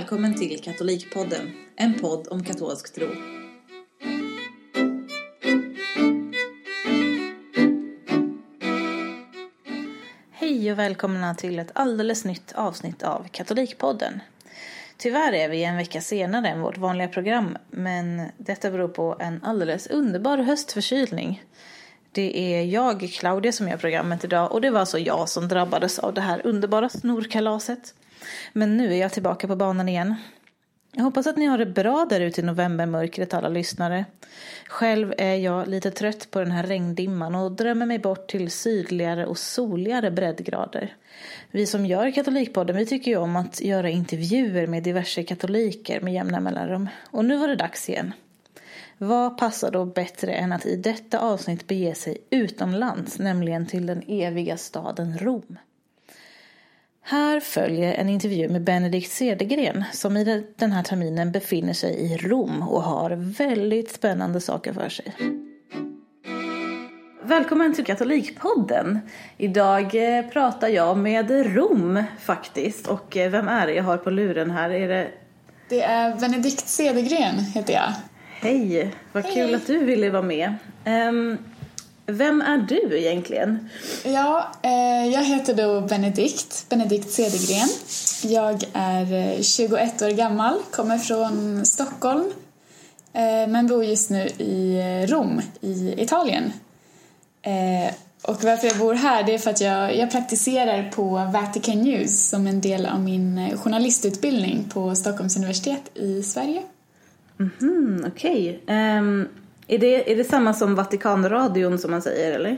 välkommen till Katolikpodden, en podd om katolsk tro. Hej och välkomna till ett alldeles nytt avsnitt av Katolikpodden. Tyvärr är vi en vecka senare än vårt vanliga program, men detta beror på en alldeles underbar höstförkylning. Det är jag, Claudia, som gör programmet idag och det var alltså jag som drabbades av det här underbara snorkalaset. Men nu är jag tillbaka på banan igen. Jag hoppas att ni har det bra där ute i novembermörkret alla lyssnare. Själv är jag lite trött på den här regndimman och drömmer mig bort till sydligare och soligare breddgrader. Vi som gör Katolikpodden vi tycker ju om att göra intervjuer med diverse katoliker med jämna mellanrum. Och nu var det dags igen. Vad passar då bättre än att i detta avsnitt bege sig utomlands, nämligen till den eviga staden Rom? Här följer en intervju med Benedikt Cedergren som i den här terminen befinner sig i Rom och har väldigt spännande saker för sig. Välkommen till Katolikpodden. Idag eh, pratar jag med Rom faktiskt. Och eh, vem är det jag har på luren här? Är det... Det är Benedikt Cedergren heter jag. Hej, vad kul Hej. att du ville vara med. Ehm, vem är du egentligen? Ja, eh, jag heter då Benedikt, Benedikt Cedergren. Jag är eh, 21 år gammal, kommer från Stockholm eh, men bor just nu i eh, Rom i Italien. Eh, och varför jag bor här det är för att jag, jag praktiserar på Vatican News som en del av min eh, journalistutbildning på Stockholms universitet i Sverige. Mm, Okej. Ehm, är, det, är det samma som Vatikanradion som man säger eller?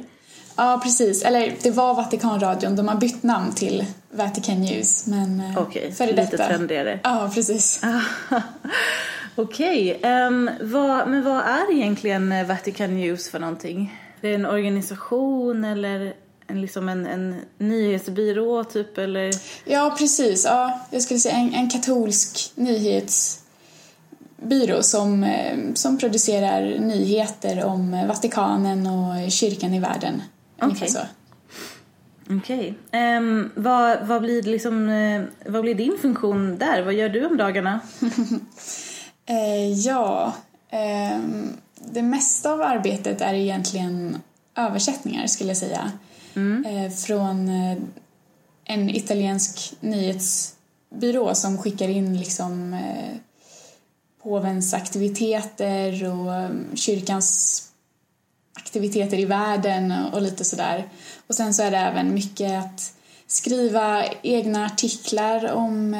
Ja, precis. Eller det var Vatikanradion. De har bytt namn till Vatican News. Men eh, Okej, före lite detta. trendigare. Ja, precis. Okej, ehm, vad, men vad är egentligen eh, Vatican News för någonting? Det är en organisation eller en, liksom en, en nyhetsbyrå typ eller? Ja, precis. Ja, jag skulle säga en, en katolsk nyhetsbyrå som, eh, som producerar nyheter om eh, Vatikanen och kyrkan i världen. Okej. så. Okej. Ehm, vad, vad, blir liksom, eh, vad blir din funktion där? Vad gör du om dagarna? Eh, ja, ehm, det mesta av arbetet är egentligen översättningar skulle jag säga. Eh, från eh, en italiensk nyhetsbyrå som skickar in liksom eh, påvens aktiviteter och eh, kyrkans aktiviteter i världen och lite sådär. Och sen så är det även mycket att skriva egna artiklar om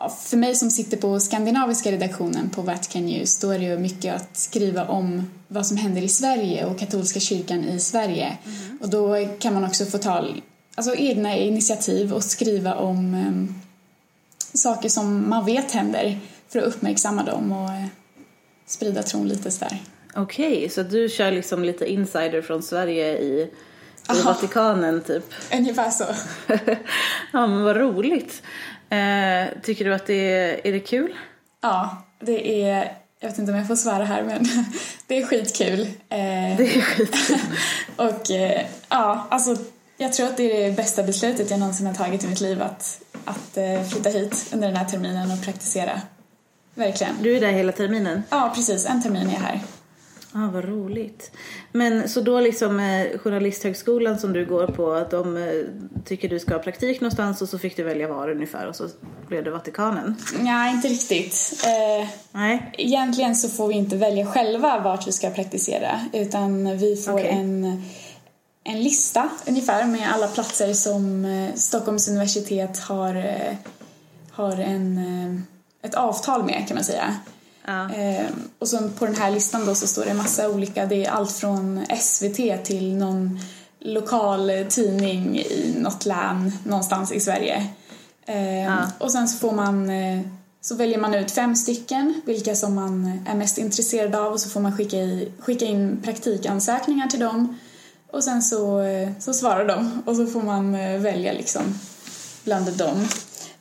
Ja, För mig som sitter på skandinaviska redaktionen på Vatican News då är det ju mycket att skriva om vad som händer i Sverige och katolska kyrkan i Sverige. Och då kan man också få ta alltså, egna initiativ och skriva om em, saker som man vet händer för att uppmärksamma dem och eh, sprida tron lite sådär. Okej, så du kör liksom lite insider från Sverige i, i. Vatikanen typ? Ungefär så. ja men vad roligt. Eh, tycker du att det är, är det kul? Ja, det är, jag vet inte om jag får svära här men det är skitkul. Eh, Det är skitkul. Och eh, ja, alltså jag tror att det är det bästa beslutet jag någonsin har tagit i mitt liv att, att eh, flytta hit under den här terminen och praktisera. Verkligen. Du är där hela terminen? Ja, precis. En termin är jag här. Ah, vad roligt. Men så då liksom eh, Journalisthögskolan som du går på, att de eh, tycker du ska ha praktik någonstans och så fick du välja var ungefär och så blev det Vatikanen? Nej, inte riktigt. Eh, Nej? egentligen så får vi inte välja själva vart vi ska praktisera utan vi får Okej. en, en lista ungefär med alla platser som eh, Stockholms universitet har, eh, har en, eh, ett avtal med kan man säga. Ja. Och så på den här listan då så står det en massa olika, det är allt från SVT till någon lokal tidning i något län någonstans i Sverige. Ja. Och sen så får man, så väljer man ut fem stycken, vilka som man är mest intresserad av och så får man skicka, i, skicka in praktikansökningar till dem och sen så, eh, så svarar de och så får man eh, välja liksom bland dem.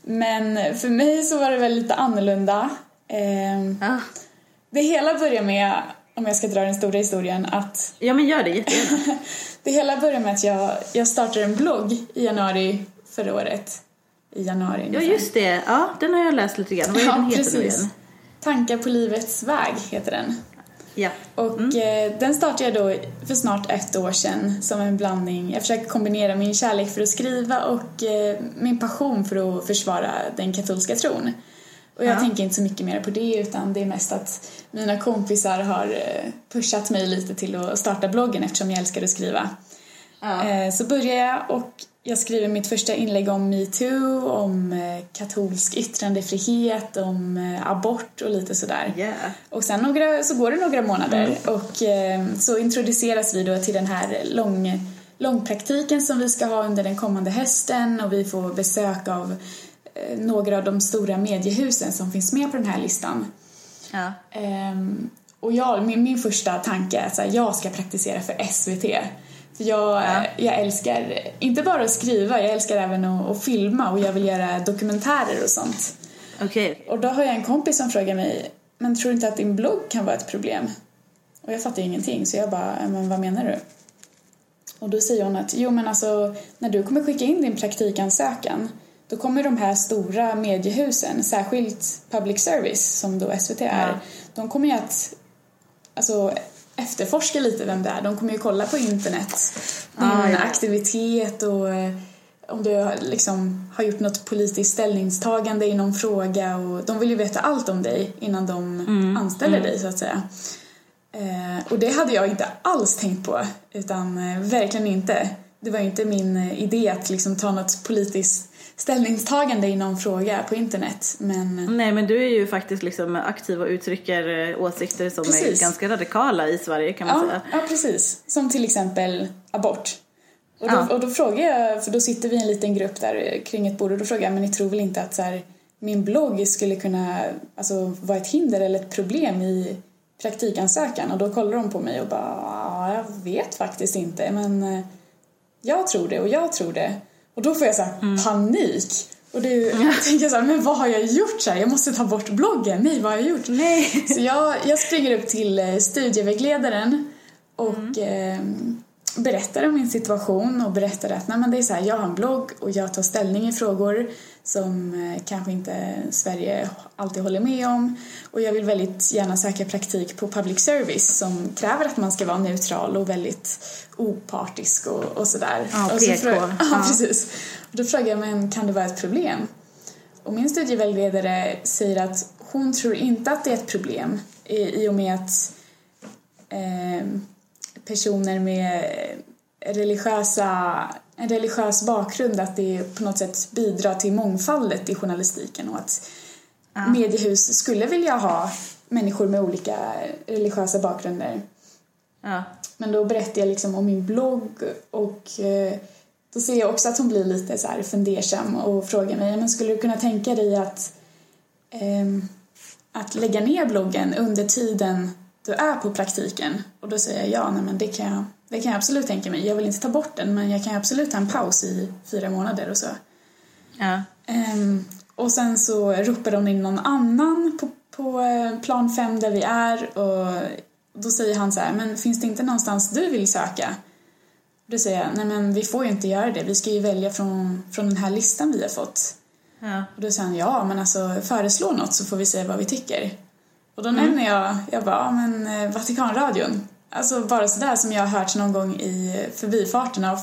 Men för mig så var det väl lite annorlunda. Eh, Ja. det hela börjar med, om jag ska dra den stora historien, att ja, men gör det jättegärna. det hela börjar med att jag, jag startade en blogg i januari förra året. i januari Ja, ungefär. just det. Ja, den har jag läst lite grann. Vad är Ja, den heter nu precis. igen? Tankar på livets väg heter den. Ja. Och Mm. eh, den startade jag då för snart ett år sedan som en blandning. Jag försöker kombinera min kärlek för att skriva och eh, min passion för att försvara den katolska tron. Och jag Ja. tänker inte så mycket mer på det utan det är mest att mina kompisar har eh, pushat mig lite till att starta bloggen eftersom jag älskar att skriva. Ja. Eh, Så börjar jag och jag skriver mitt första inlägg om metoo, om eh, katolsk yttrandefrihet, om eh, abort och lite sådär. Yeah. Och sen några, så går det några månader och eh, så introduceras vi då till den här lång, långpraktiken som vi ska ha under den kommande hösten och vi får besök av några av de stora mediehusen som finns med på den här listan. Ja. Ehm, och jag, min, min första tanke är att jag ska praktisera för SVT. För jag, Ja. jag älskar inte bara att skriva, jag älskar även att, att filma och jag vill göra dokumentärer och sånt. Okej. Och då har jag en kompis som frågar mig, men tror du inte att din blogg kan vara ett problem? Och jag fattar ingenting så jag bara, "Ja, men vad menar du? Och då säger hon att, jo men alltså när du kommer skicka in din praktikansökan då kommer de här stora mediehusen, särskilt public service som då SVT är, Ja. de kommer ju att alltså, efterforska lite vem det är. De kommer ju kolla på internet, din Ah, ja. aktivitet och eh, om du liksom har gjort något politiskt ställningstagande i någon fråga och de vill ju veta allt om dig innan de Mm, anställer dig så att säga. Eh, och det hade jag inte alls tänkt på, utan eh, verkligen inte. Det var inte min eh, idé att liksom ta något politiskt ställningstagande i någon fråga på internet, men Nej men du är ju faktiskt liksom aktiv och uttrycker eh, åsikter som är Precis. ganska radikala i Sverige kan man Ja, säga. ja, precis. Som till exempel abort. Och då, Ja. och då frågar jag, för då sitter vi i en liten grupp där eh, kring ett bord och då frågar jag, men ni tror väl inte att så här, min blogg skulle kunna alltså, vara ett hinder eller ett problem i praktikansökan? Och då kollar de på mig och bara, "Ja, jag vet faktiskt inte, men eh, jag tror det och jag tror det. Och då får jag så här panik. Och det, jag tänker så här, men vad har jag gjort? Så här, jag måste ta bort bloggen. Nej, vad har jag gjort? Nej. Så jag, jag springer upp till eh, studievägledaren och eh, berättar om min situation och berättar att nej, men det är så här, jag har en blogg och jag tar ställning i frågor som eh, kanske inte Sverige alltid håller med om och jag vill väldigt gärna söka praktik på public service som kräver att man ska vara neutral och väldigt opartisk och, och sådär. Ja, och så PK. frå- ja, Ja. precis. Och då frågar jag, men kan det vara ett problem? Och min studievägledare säger att hon tror inte att det är ett problem i, i och med att eh, personer med religiösa, en religiös bakgrund att det på något sätt bidrar till mångfaldet i journalistiken och att mediehus skulle vilja ha människor med olika religiösa bakgrunder. Ja. Men då berättar jag liksom om min blogg och eh, då ser jag också att hon blir lite så här fundersam och frågar mig, men skulle du kunna tänka dig att, ehm, att lägga ner bloggen under tiden du är på praktiken? Och då säger jag ja, nej, men det kan jag, det kan jag absolut tänka mig. Jag vill inte ta bort den, men jag kan absolut ta en paus i fyra månader och så. Ja. Ehm, och sen så ropar de in någon annan på, på eh, plan fem där vi är och då säger han så här, men finns det inte någonstans du vill söka? Då säger jag, nej men vi får ju inte göra det, vi ska ju välja från, från den här listan vi har fått. Ja. Och då säger han, ja men alltså föreslå något så får vi se vad vi tycker. Och då nämner jag, jag bara, ja men eh, Vatikanradion. Alltså bara sådär som jag har hört någon gång i förbifarten av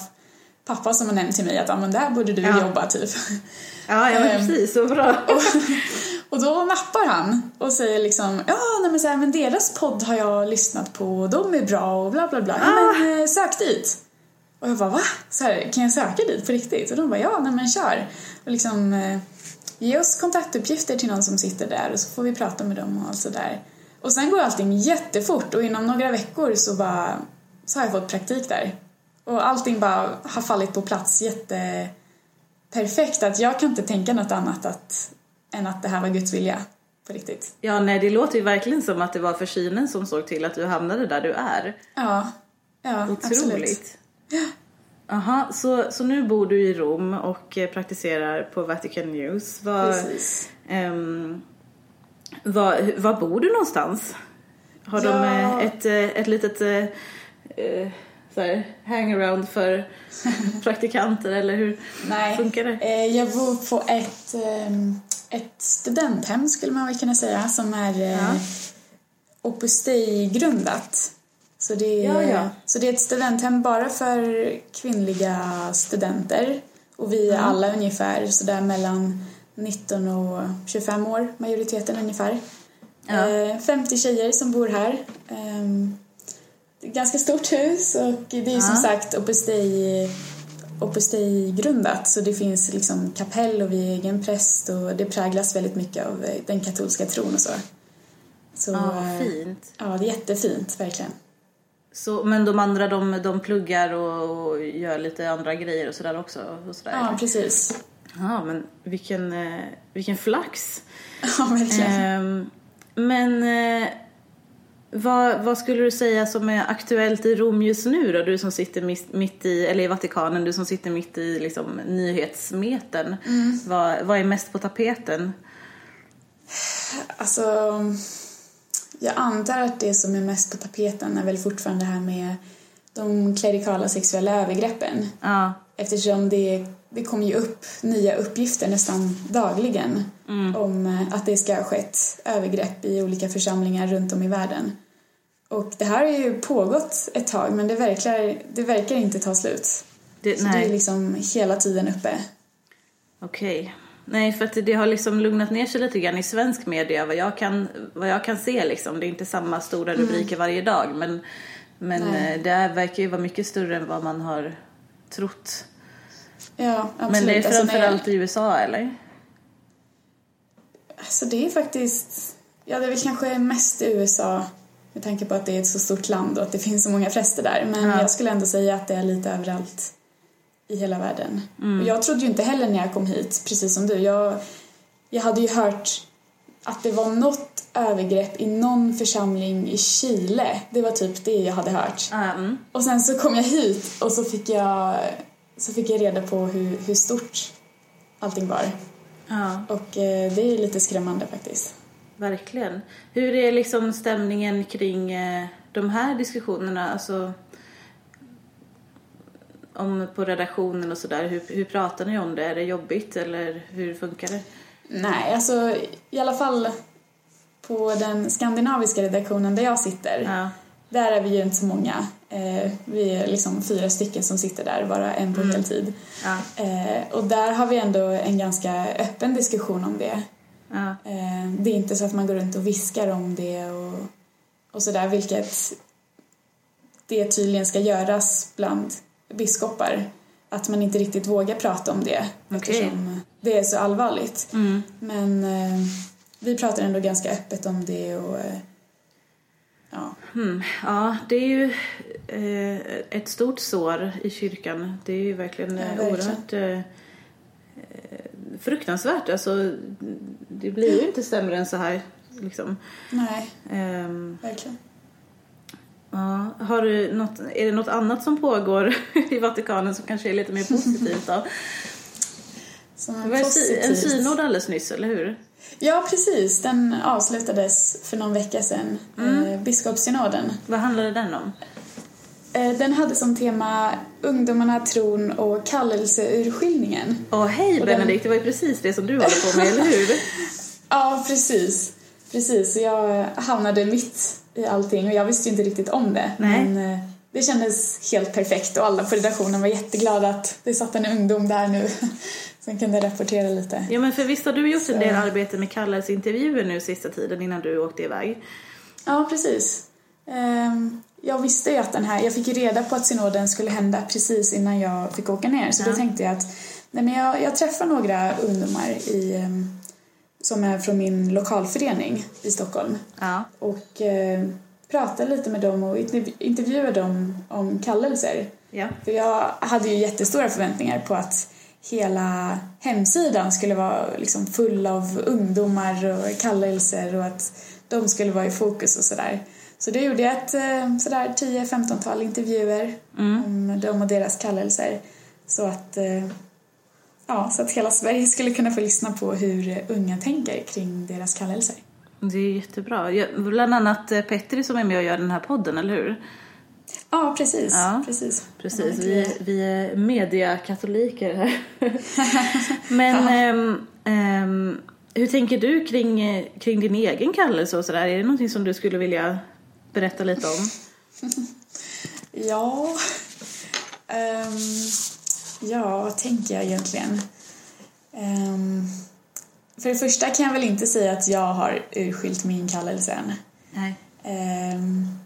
pappa som har nämnt till mig att, ja men där borde du Ja. jobba typ. Ja, ja men Ehm, precis, så bra. Och då nappar han och säger liksom ja nej men, så här, men deras podd har jag lyssnat på och de är bra och bla bla bla. Ja men eh, sök dit. Och jag bara va? Så här, kan jag söka dit på riktigt? Och de bara ja nej men kör. Och liksom eh, ge oss kontaktuppgifter till någon som sitter där och så får vi prata med dem och allt sådär. Och sen går allting jättefort och inom några veckor så bara så har jag fått praktik där. Och allting bara har fallit på plats jätte perfekt att jag kan inte tänka något annat att, än att det här var Guds vilja på riktigt. Ja, nej, det låter ju verkligen som att det var försynen som såg till att du hamnade där du är. Ja, ja absolut. Aha, så, så nu bor du i Rom och eh, praktiserar på Vatican News. Var, Precis. ehm, var, var bor du någonstans? Har de Ja. eh, ett, eh, ett litet så här, hangaround för praktikanter eller hur Nej, funkar det? jag bor på ett, ehm, ett studenthem skulle man väl kunna säga som är Ja. Opus Dei-grundat. Så det, är, Ja, ja. så det är ett studenthem bara för kvinnliga studenter. Och vi är alla ungefär sådär mellan 19 och 25 år, majoriteten ungefär. Ja. Eh, 50 tjejer som bor här. Ett ganska stort hus och det är ju som Ja. sagt Opus Dei, Opus Dei-grundat så det finns liksom kapell och vi är egen präst och det präglas väldigt mycket av eh, den katolska tron och så. Så Ja, eh, fint. ja, det är jättefint verkligen. Så, men de andra de, de pluggar och, och gör lite andra grejer och sådär också? Och sådär, Ja, precis. Ja, men vilken, eh, vilken flax. Ja, verkligen. Ehm, men eh, vad, vad skulle du säga som är aktuellt i Rom just nu då? Du som sitter mitt, i, eller i Vatikanen, du som sitter mitt i liksom, nyhetsmeten. Vad, vad är mest på tapeten? Alltså, jag antar att det som är mest på tapeten är väl fortfarande det här med de klerikala sexuella övergreppen. Ja, Eftersom det, det kommer ju upp nya uppgifter nästan dagligen om eh, att det ska ha skett övergrepp i olika församlingar runt om i världen. Och det här har ju pågått ett tag men det verkar, det verkar inte ta slut. det, Så det är nej, liksom hela tiden uppe. okej. Nej, för att det, har liksom lugnat ner sig lite grann i svensk media vad jag kan, vad jag kan se liksom. Det är inte samma stora rubriker varje dag men, men Nej. eh, det verkar ju vara mycket större än vad man har trott. Ja, absolut. Men det är Alltså, när framförallt i USA eller? Alltså det är faktiskt, ja det är väl kanske mest i USA med tanke på att det är ett så stort land och att det finns så många präster där. Men Ja. jag skulle ändå säga att det är lite överallt i hela världen. Mm. Och jag trodde ju inte heller när jag kom hit, precis som du. Jag, jag hade ju hört att det var något övergrepp i någon församling i Chile. Det var typ det jag hade hört. Mm. Och sen så kom jag hit och så fick jag, så fick jag reda på hur, hur stort allting var. Ja, Och eh, det är lite skrämmande faktiskt. verkligen. Hur är liksom stämningen kring eh, de här diskussionerna? Alltså, om på redaktionen och sådär. Hur, hur pratar ni om det? Är det jobbigt eller hur funkar det? Nej, alltså i alla fall på den skandinaviska redaktionen där jag sitter. Ja, Där är vi ju inte så många. Eh, vi är liksom fyra stycken som sitter där, bara en på heltid. ja, Eh, och där har vi ändå en ganska öppen diskussion om det. ja. Eh, det är inte så att man går runt och viskar om det och, och sådär, vilket det tydligen ska göras bland biskopar. Att man inte riktigt vågar prata om det Okej. eftersom det är så allvarligt. Mm. Men eh, vi pratar ändå ganska öppet om det och eh, ja, Mm. Ja, det är ju eh, ett stort sår i kyrkan. Det är ju verkligen, Ja, eh, verkligen. oerhört eh, eh, fruktansvärt. Alltså, det blir ju inte sämre än så här. Liksom. nej, Ehm, verkligen. Ja. Har du något, är det något annat som pågår i Vatikanen som kanske är lite mer positivt då? Som Det var sy- en positivt- synod alldeles nyss, eller hur? Ja, precis. Den avslutades för någon vecka sedan. Eh, biskopssynoden. Vad handlade den om? Eh, den hade som tema Ungdomarna, tron och kallelseurskiljningen. Åh, hej Och den- Benedikt, det var ju precis det som du håller på med, eller hur? Ja, precis. Precis, så jag hamnade mitt i allting och jag visste ju inte riktigt om det. Nej. Men eh, det kändes helt perfekt och alla på redaktionen var jätteglada att det satt en ungdom där nu som kunde rapportera lite. Ja, men för visst har du gjort en Så- del arbete med kallelseintervjuer nu sista tiden innan du åkte iväg? Ja, precis. Ehm, Jag visste ju att den här, jag fick ju reda på att synoden skulle hända precis innan jag fick åka ner så Ja. då tänkte jag att nej men jag, jag träffar några ungdomar i, ehm, som är från min lokalförening i Stockholm Ja. och eh, prata lite med dem och interv- intervjua dem om kallelser. Ja. För jag hade ju jättestora förväntningar på att hela hemsidan skulle vara liksom full av ungdomar och kallelser och att de skulle vara i fokus och sådär. Så det gjorde jag ett eh, sådär 10-15-tal intervjuer om dem och deras kallelser. Så att, eh, ja, så att hela Sverige skulle kunna få lyssna på hur unga tänker kring deras kallelser. Det är jättebra. Bland annat eh, Petri som är med och gör den här podden, eller hur? Ja, precis. Ja, precis. precis. Vi, vi är mediakatoliker här. Men ja. ähm, ähm, hur tänker du kring, kring din egen kallelse och sådär? Är det någonting som du skulle vilja berätta lite om? ja, um, ja, vad tänker jag egentligen? Um, för det första kan jag väl inte säga att jag har urskilt min kallelse än. Nej. Um,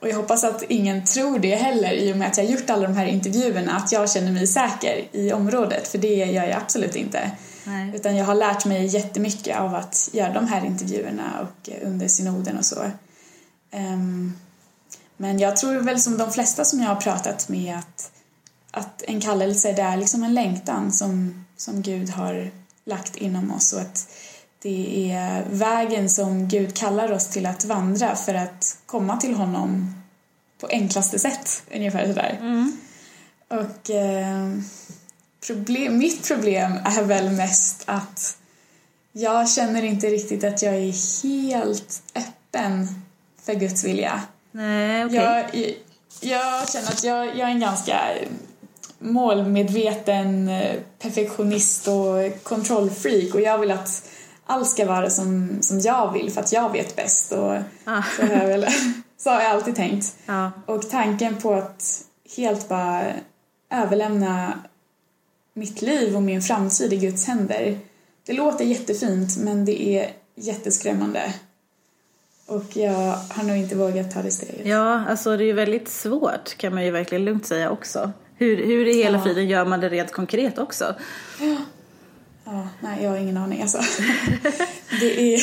och jag hoppas att ingen tror det heller i och med att jag har gjort alla de här intervjuerna, att jag känner mig säker i området, för det gör jag absolut inte. Nej. Utan jag har lärt mig jättemycket av att göra de här intervjuerna och under synoden och så. Um, men jag tror väl som de flesta som jag har pratat med att, att en kallelse det är liksom en längtan som, som Gud har lagt inom oss och att det är vägen som Gud kallar oss till att vandra för att komma till honom på enklaste sätt, ungefär sådär. Mm. Och eh, problem, mitt problem är väl mest att jag känner inte riktigt att jag är helt öppen för Guds vilja. Nej, okay. jag, jag känner att jag, jag är en ganska målmedveten eh, perfektionist och kontrollfreak och jag vill att allt ska vara som, som jag vill för att jag vet bäst och ah. så, har väl, så har jag alltid tänkt. Ah. Och tanken på att helt bara överlämna mitt liv och min framtid i Guds händer det låter jättefint men det är jätteskrämmande. Och jag har nog inte vågat ta det steget. Ja, alltså det är ju väldigt svårt kan man ju verkligen lugnt säga också. Hur, hur i hela ja. friden gör man det rent konkret också? Ja. ja, nej jag har ingen aning alltså. det är...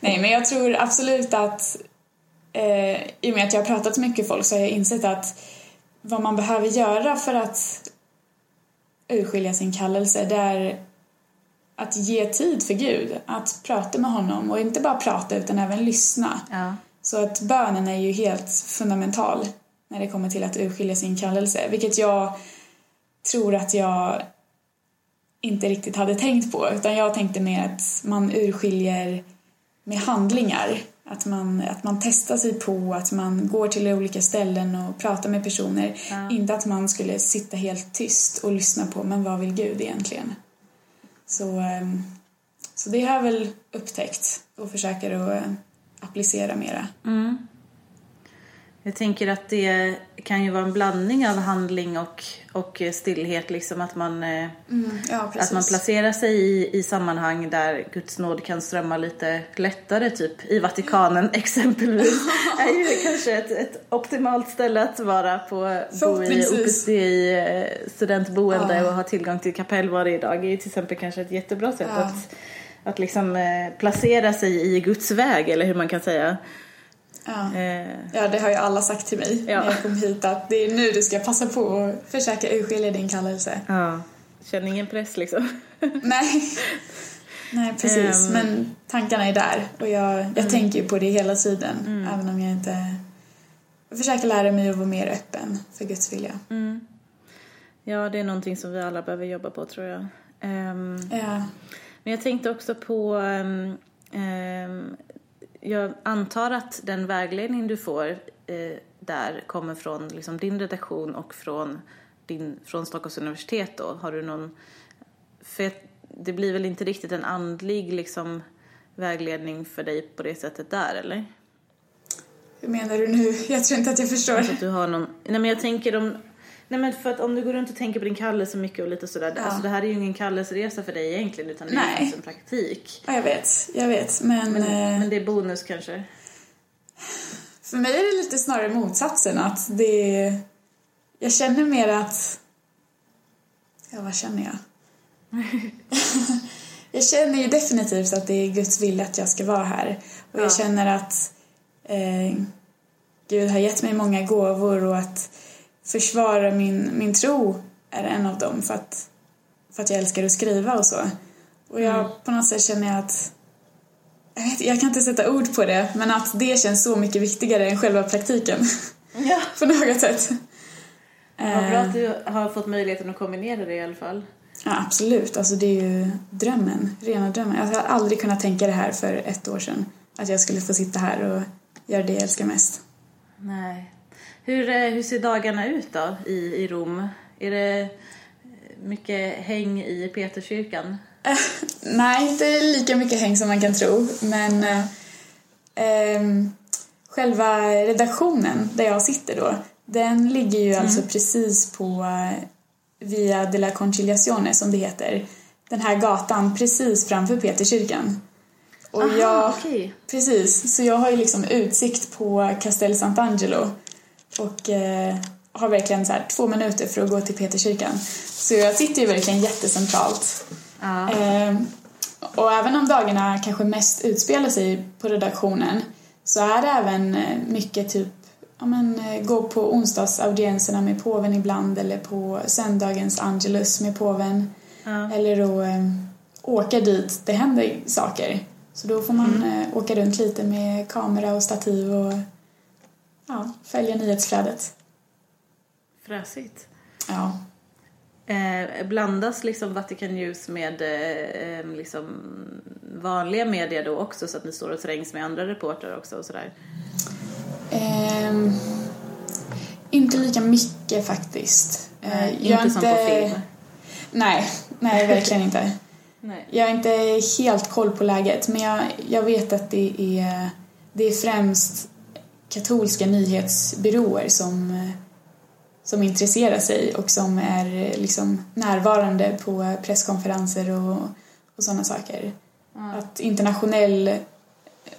nej men jag tror absolut att eh, i och med att jag har pratat med mycket folk så har jag insett att vad man behöver göra för att urskilja sin kallelse det är att ge tid för Gud, att prata med honom och inte bara prata utan även lyssna. Ja. Så att bönen är ju helt fundamental när det kommer till att urskilja sin kallelse, vilket jag tror att jag inte riktigt hade tänkt på utan jag tänkte mer att man urskiljer med handlingar. Att man, att man testar sig på, att man går till olika ställen och pratar med personer. Ja. Inte att man skulle sitta helt tyst och lyssna på, men vad vill Gud egentligen? Så, ehm, så det har jag väl upptäckt och försöker att applicera mera. Mm. Jag tänker att det kan ju vara en blandning av handling och, och stillhet. Liksom att, man, eh, mm, ja, att man placerar sig i, i sammanhang där Guds nåd kan strömma lite lättare. Typ i Vatikanen exempelvis. är ju kanske ett, ett optimalt ställe att vara på. Bo i Opus eh, studentboende ja. och ha tillgång till kapell varje dag. Det är till exempel kanske ett jättebra sätt ja. att, att liksom, eh, placera sig i Guds väg eller hur man kan säga. Ja. Eh. ja, det har ju alla sagt till mig ja. när jag kom hit att det är nu du ska passa på att försöka urskilja din kallelse. Ja, känner ingen press liksom. Nej. Nej, precis. Um. Men tankarna är där och jag, jag mm. tänker ju på det hela tiden mm. även om jag inte... Jag försöker lära mig att vara mer öppen för Guds vilja. Mm. Ja, det är någonting som vi alla behöver jobba på tror jag. Um, ja. Men jag tänkte också på um, jag antar att den vägledning du får eh, där kommer från liksom, din redaktion och från, din, från Stockholms universitet då. Har du någon... För det blir väl inte riktigt en andlig liksom, vägledning för dig på det sättet där, eller? Hur menar du nu? Jag tror inte att jag förstår. Alltså att du har någon... Nej, men jag tänker om Nej men för att om du går runt och tänker på din kallelse mycket och lite sådär. Ja. Alltså det här är ju ingen kallelseresa för dig egentligen utan det är ju en praktik. Ja jag vet, jag vet men... Men, eh, men det är bonus kanske? För mig är det lite snarare motsatsen att det... Jag känner mer att... Ja vad känner jag? jag känner ju definitivt att det är Guds vilja att jag ska vara här. Och ja. jag känner att eh, Gud har gett mig många gåvor och att försvara min, min tro är en av dem för att, för att jag älskar att skriva och så. Och jag mm. på något sätt känner jag att jag, vet, jag kan inte sätta ord på det men att det känns så mycket viktigare än själva praktiken. Ja. på något sätt. Vad bra att du har fått möjligheten att kombinera det i alla fall. Ja, absolut. Alltså det är ju drömmen. Rena drömmen. Alltså, jag hade aldrig kunnat tänka det här för ett år sedan. Att jag skulle få sitta här och göra det jag älskar mest. Nej. Hur, eh, hur ser dagarna ut då i, i Rom? Är det mycket häng i Peterskyrkan? Nej, inte lika mycket häng som man kan tro, men eh, ehm, själva redaktionen där jag sitter då, den ligger ju alltså precis på eh, Via de la Conciliazione som det heter. Den här gatan precis framför Peterskyrkan. Och Aha, jag, okej. Precis, så jag har ju liksom utsikt på Castel Sant'Angelo och eh, har verkligen så här två minuter för att gå till Peterskyrkan. Så jag sitter ju verkligen jättecentralt. Ja. Eh, och även om dagarna kanske mest utspelar sig på redaktionen så är det även eh, mycket typ ja, men, eh, gå på onsdagsaudienserna med påven ibland eller på söndagens Angelus med påven. Ja. Eller att eh, åka dit det händer saker. Så då får man Mm. eh, åka runt lite med kamera och stativ och ja, följa nyhetsflödet. Fräsigt. Ja. Eh, blandas liksom Vatikan News med eh, eh, liksom vanliga medier då också så att ni står och trängs med andra reportrar också och sådär? Ehm, inte lika mycket faktiskt. Eh, Nej, jag är inte som på film. Nej, nej verkligen inte. Nej. Jag har inte helt koll på läget men jag, jag vet att det är, det är främst katolska nyhetsbyråer som, eh, som intresserar sig och som är eh, liksom närvarande på presskonferenser och, och sådana saker. Att internationell eh,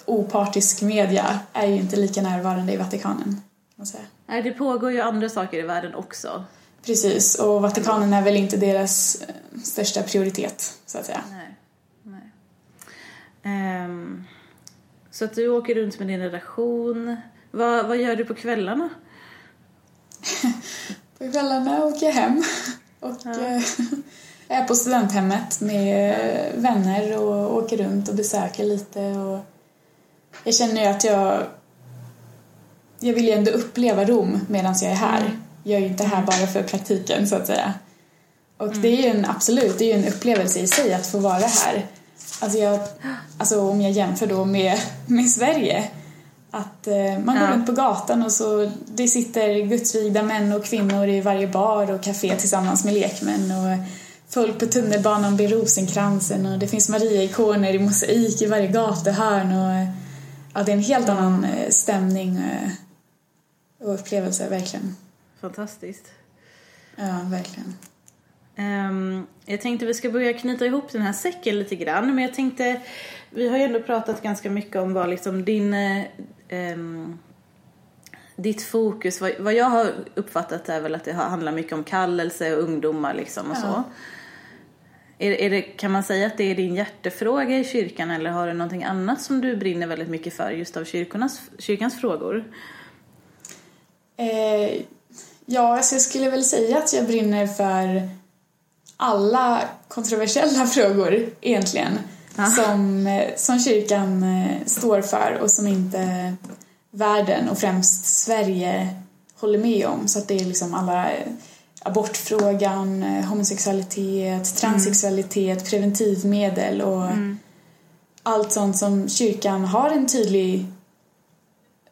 opartisk media är ju inte lika närvarande i Vatikanen. Nej, det pågår ju andra saker i världen också. Precis, och Vatikanen är väl inte deras största prioritet så att säga. Nej. Nej. Ehm, så att du åker runt med din redaktion. Vad, vad gör du på kvällarna? På kvällarna åker jag hem och eh, är på studenthemmet med eh, vänner och åker runt och besöker lite. Och jag känner ju att jag... Jag vill ju ändå uppleva Rom medan jag är här. Jag är ju inte här bara för praktiken, så att säga. Och det är ju en, absolut, det är en upplevelse i sig att få vara här. Alltså, jag, alltså om jag jämför då med, med Sverige. Att eh, man går Ja. runt på gatan och så det sitter gudsvigda män och kvinnor i varje bar och café tillsammans med lekmän och folk på tunnelbanan blir rosenkransen och det finns Maria-ikoner i mosaik i varje gatuhörn och ja, det är en helt annan eh, stämning eh, och upplevelse, verkligen. Fantastiskt. Ja, verkligen. Ehm, jag tänkte vi ska börja knyta ihop den här säcken lite grann. Men jag tänkte, vi har ju ändå pratat ganska mycket om vad liksom din... ehm, ditt fokus, vad, vad jag har uppfattat är väl att det handlar mycket om kallelse och ungdomar liksom och Ja. så. Är, är det, kan man säga att det är din hjärtefråga i kyrkan eller har du någonting annat som du brinner väldigt mycket för just av kyrkornas, kyrkans frågor? Eh, ja, alltså jag skulle väl säga att jag brinner för alla kontroversiella frågor egentligen Ja. som, eh, som kyrkan eh, står för och som inte världen och främst Sverige håller med om. Så att det är liksom alla eh, abortfrågan, homosexualitet, transsexualitet, preventivmedel och allt sånt som kyrkan har en tydlig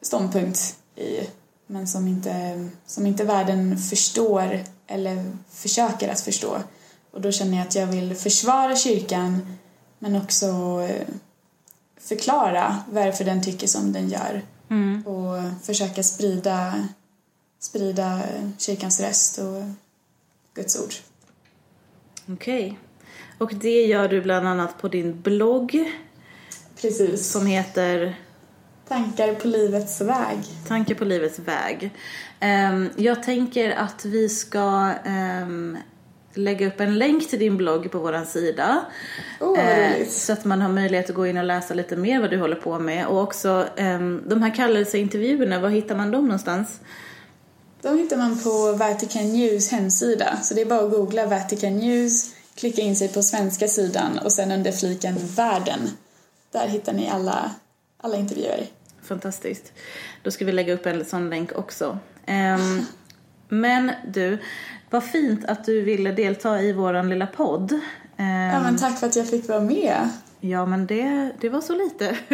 ståndpunkt i men som inte, som inte världen förstår eller försöker att förstå. Och då känner jag att jag vill försvara kyrkan men också eh, förklara varför den tycker som den gör och försöka sprida, sprida kyrkans röst och Guds ord. Okej. Och det gör du bland annat på din blogg Precis. som heter Tankar på livets väg. Tankar på livets väg. Ehm, jag tänker att vi ska ehm, lägga upp en länk till din blogg på vår sida. Oh, Eh, så att man har möjlighet att gå in och läsa lite mer vad du håller på med. Och också ehm, de här kallelseintervjuerna, var hittar man dem någonstans? De hittar man på Vatican News hemsida. Så det är bara att googla Vatican News, klicka in sig på svenska sidan och sen under fliken Världen. Där hittar ni alla, alla intervjuer. Fantastiskt. Då ska vi lägga upp en sån länk också. Ehm, men du, vad fint att du ville delta i våran lilla podd. Ja, men tack för att jag fick vara med. Ja, men det, det var så lite,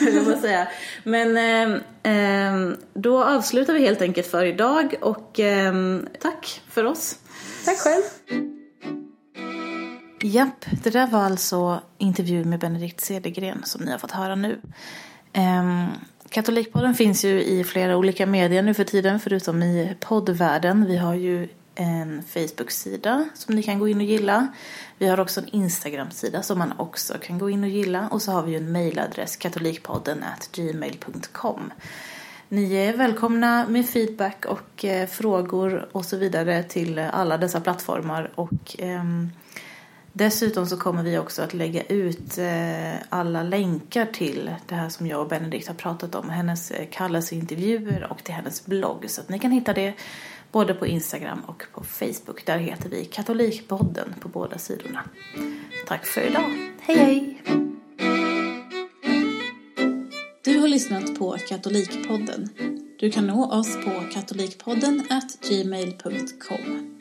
jag får säga. Men eh, eh, då avslutar vi helt enkelt för idag och eh, tack för oss. Tack själv. Japp, det där var alltså intervjun med Benedikt Cedergren som ni har fått höra nu. Um, Katolikpodden finns ju i flera olika medier nu för tiden förutom i poddvärlden. Vi har ju en Facebook-sida som ni kan gå in och gilla. Vi har också en Instagram-sida som man också kan gå in och gilla. Och så har vi ju en mejladress katolikpodden gmail.com. Ni är välkomna med feedback och eh, frågor och så vidare till alla dessa plattformar. Och eh, dessutom så kommer vi också att lägga ut eh, alla länkar till det här som jag och Benedikt har pratat om. Hennes eh, kallelseintervjuer och till hennes blogg. Så att ni kan hitta det både på Instagram och på Facebook. Där heter vi Katolikpodden på båda sidorna. Tack för idag. Hej hej! Du har lyssnat på Katolikpodden. Du kan nå oss på katolikpodden gmail.com.